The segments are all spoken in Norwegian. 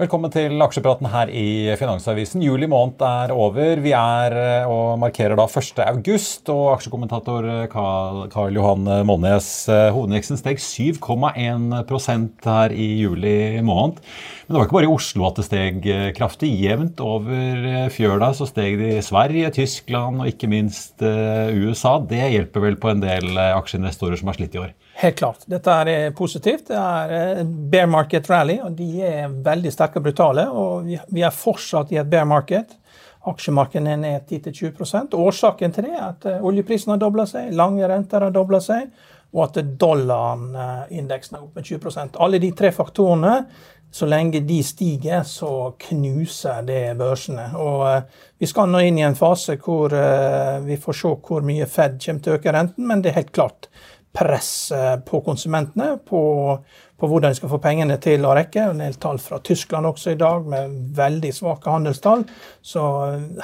Velkommen til aksjepraten her i Finansavisen. Juli måned er over. Vi er eh, og markerer da 1. august, og aksjekommentator eh, Karl, Johan eh, hovedindeksen steg 7,1% her i juli måned. Men det var ikke bare i Oslo at det steg kraftig. Jevnt over fjøla så steg det i Sverige, Tyskland og ikke minst USA. Det hjelper vel på en del aksjeinvestorer som har slitt i år? Helt klart. Dette er positivt. Det er bear market rally, og de er veldig sterke og brutale. og Vi er fortsatt i et bear market. Aksjemarkedet er ned 10-20% Årsaken til det er at eh, oljeprisen har dobla seg, lange renter har dobla seg, og at dollaren-indeksen er opp med 20% Alle de tre faktorene, så lenge de stiger, så knuser det børsene. Og eh, Vi skal nå inn i en fase hvor vi får se hvor mye Fed kommer til å øke renten, men det er helt klart press på konsumentene på, på, hvordan de skal få pengene til å rekke. En del tall fra Tyskland også i dag, med veldig svake handelstall. Så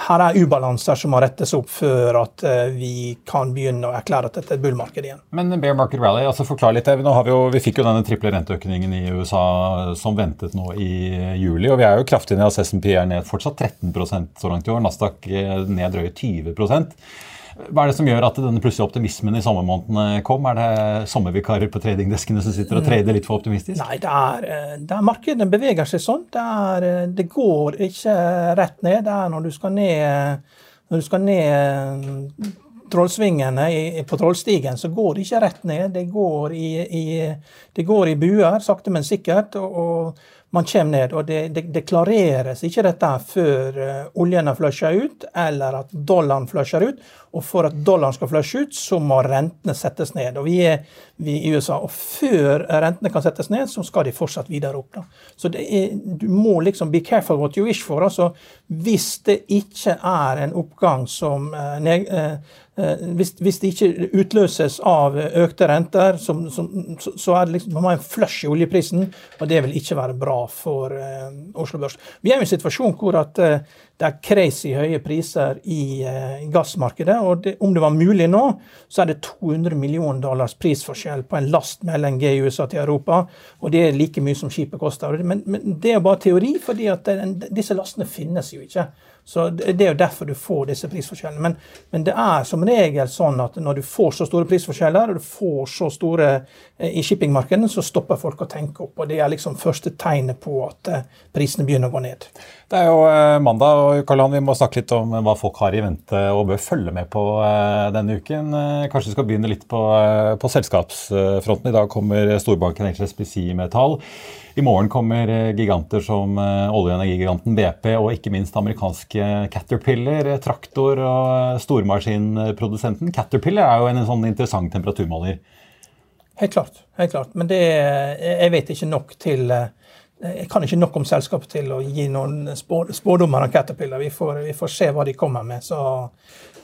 her er ubalanser som må rettes opp før at eh, vi kan begynne å erklære at dette er et bullmarked igjen. Men bear market rally, altså forklar litt. Vi, jo, vi fikk jo denne triple renteøkningen i USA som ventet nå i juli. Og vi er jo kraftig ned. Altså SMP er ned fortsatt 13% så langt i år. Nasdaq ned drøye 20 hva er det som gjør at denne plutselige optimismen i sommermånedene kom? Er det sommervikarer på tradingdeskene som sitter og trader litt for optimistisk? Nei, det er, eh, det er markedene beveger seg sånn. Det, er, eh, det, går ikke rett ned. Det er når du skal ned, når du skal ned eh, trollsvingene på Trollstigen, så går det ikke rett ned. Det går i, i, det går i buer, sakte, men sikkert. og, og man kommer ned. Og det, det ikke dette før uh, oljen har flusha ut, eller at dollaren flusher ut. Og for at dollaren skal flushe ut, så må rentene settes ned. Og vi er vi i USA. Og før rentene kan settes ned, så skal de fortsatt videre opp. Da. Så er, du må liksom be careful what you wish for. altså Hvis det ikke er en oppgang som ned, uh, hvis, hvis, det ikke utløses av økte renter, som, som, så, så er det liksom, man har en flush i oljeprisen, og det vil ikke være bra for uh, Oslo Børs. Vi er i en situasjon hvor at uh, det er crazy høye priser i uh, gassmarkedet. og det, Om det var mulig nå, så er det 200 millioner dollars prisforskjell på en last med LNG i USA til Europa. Og det er like mye som skipet koster. Men, men det er bare teori, fordi at den, disse lastene finnes jo ikke. Så Det er jo derfor du får disse prisforskjellene. Men, men, det er som regel sånn at når du får så store prisforskjeller, og du får så store eh, i shippingmarkedene, så stopper folk å tenke opp. og Det er liksom første tegnet på at eh, prisene begynner å gå ned. Det er jo eh, mandag, og Karl-Han, vi må snakke litt om hva folk har i vente og bør følge med på denne uken. Kanskje vi skal begynne litt på, på selskapsfronten. I dag kommer storbanken HSBC med tall. I morgen kommer giganter som olje- og energigiganten BP og ikke minst amerikanske Caterpillar, eh, traktor- og stormaskinprodusenten. Caterpillar er jo en, sånn interessant temperaturmåler. Helt klart. helt klart. Men det, jeg vet ikke nok til jeg kan ikke nok om selskapet til å gi noen spådommer om Caterpillar. Vi får, vi får, se hva de kommer med. Så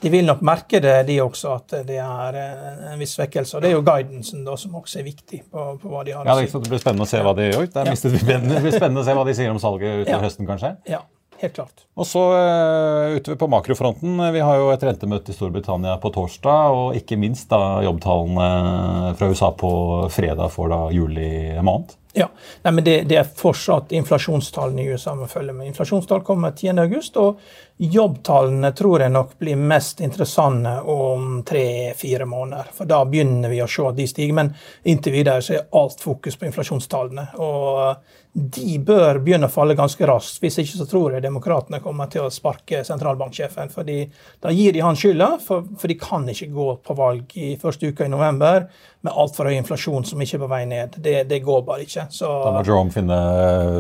de vil nok merke det, de også, at det er en viss svekkelse. Og det er jo guidancen da, som også er viktig på, på hva de har ja, å si. Det blir spennende å se hva de gjør. Det, ja. det blir spennende å se hva de sier om salget utover ja. høsten, kanskje. Ja, helt klart. Og så uh, utover på makrofronten. Vi har jo et rentemøte i Storbritannia på torsdag, og ikke minst da jobbtallene fra USA på fredag for da juli måned. Ja, Nei, men det, det, er fortsatt inflasjonstallene i USA vi følger med. Inflasjonstall kommer 10.8, og jobbtallene tror jeg nok blir mest interessante om tre-fire måneder. For da begynner vi å se at de stiger. Men inntil videre så er alt fokus på inflasjonstallene. Og de bør begynne å falle ganske raskt. Hvis ikke så tror jeg demokratene kommer til å sparke sentralbanksjefen. fordi Da gir de han skylda, for, for, de kan ikke gå på valg i første uka i november med altfor høy inflasjon som ikke er på vei ned. Det, det går bare ikke. Så, da må Jerome finne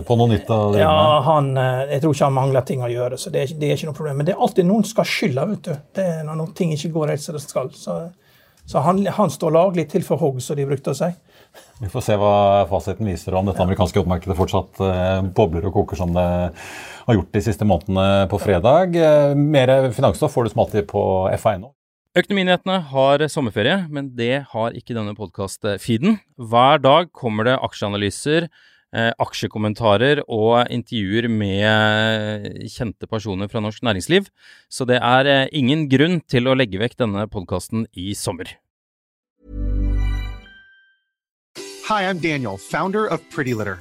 på noe nytt å drive ja. Han, eh, jeg tror ikke han mangler ting å gjøre, så det, det, er ikke noe problem. Men det er alltid noen som skal skylda, vet du. Det er når noen ting ikke går helt som det skal. Så, så han, han, står laglig til for hogg, som de brukte å si. Vi får se hva fasiten viser om dette amerikanske oppmarkedet fortsatt eh, bobler og koker som det har gjort de siste månedene på fredag. Eh, mer finansstoff får du som alltid på FA.no. Økonominyhetene har sommerferie, men det har ikke denne podkast-feeden. Hver dag kommer det aksjeanalyser, eh, aksjekommentarer og intervjuer med kjente personer fra norsk næringsliv, så det er ingen grunn til å legge vekk denne podkasten i sommer. Hi, I'm Daniel, founder of Pretty Litter.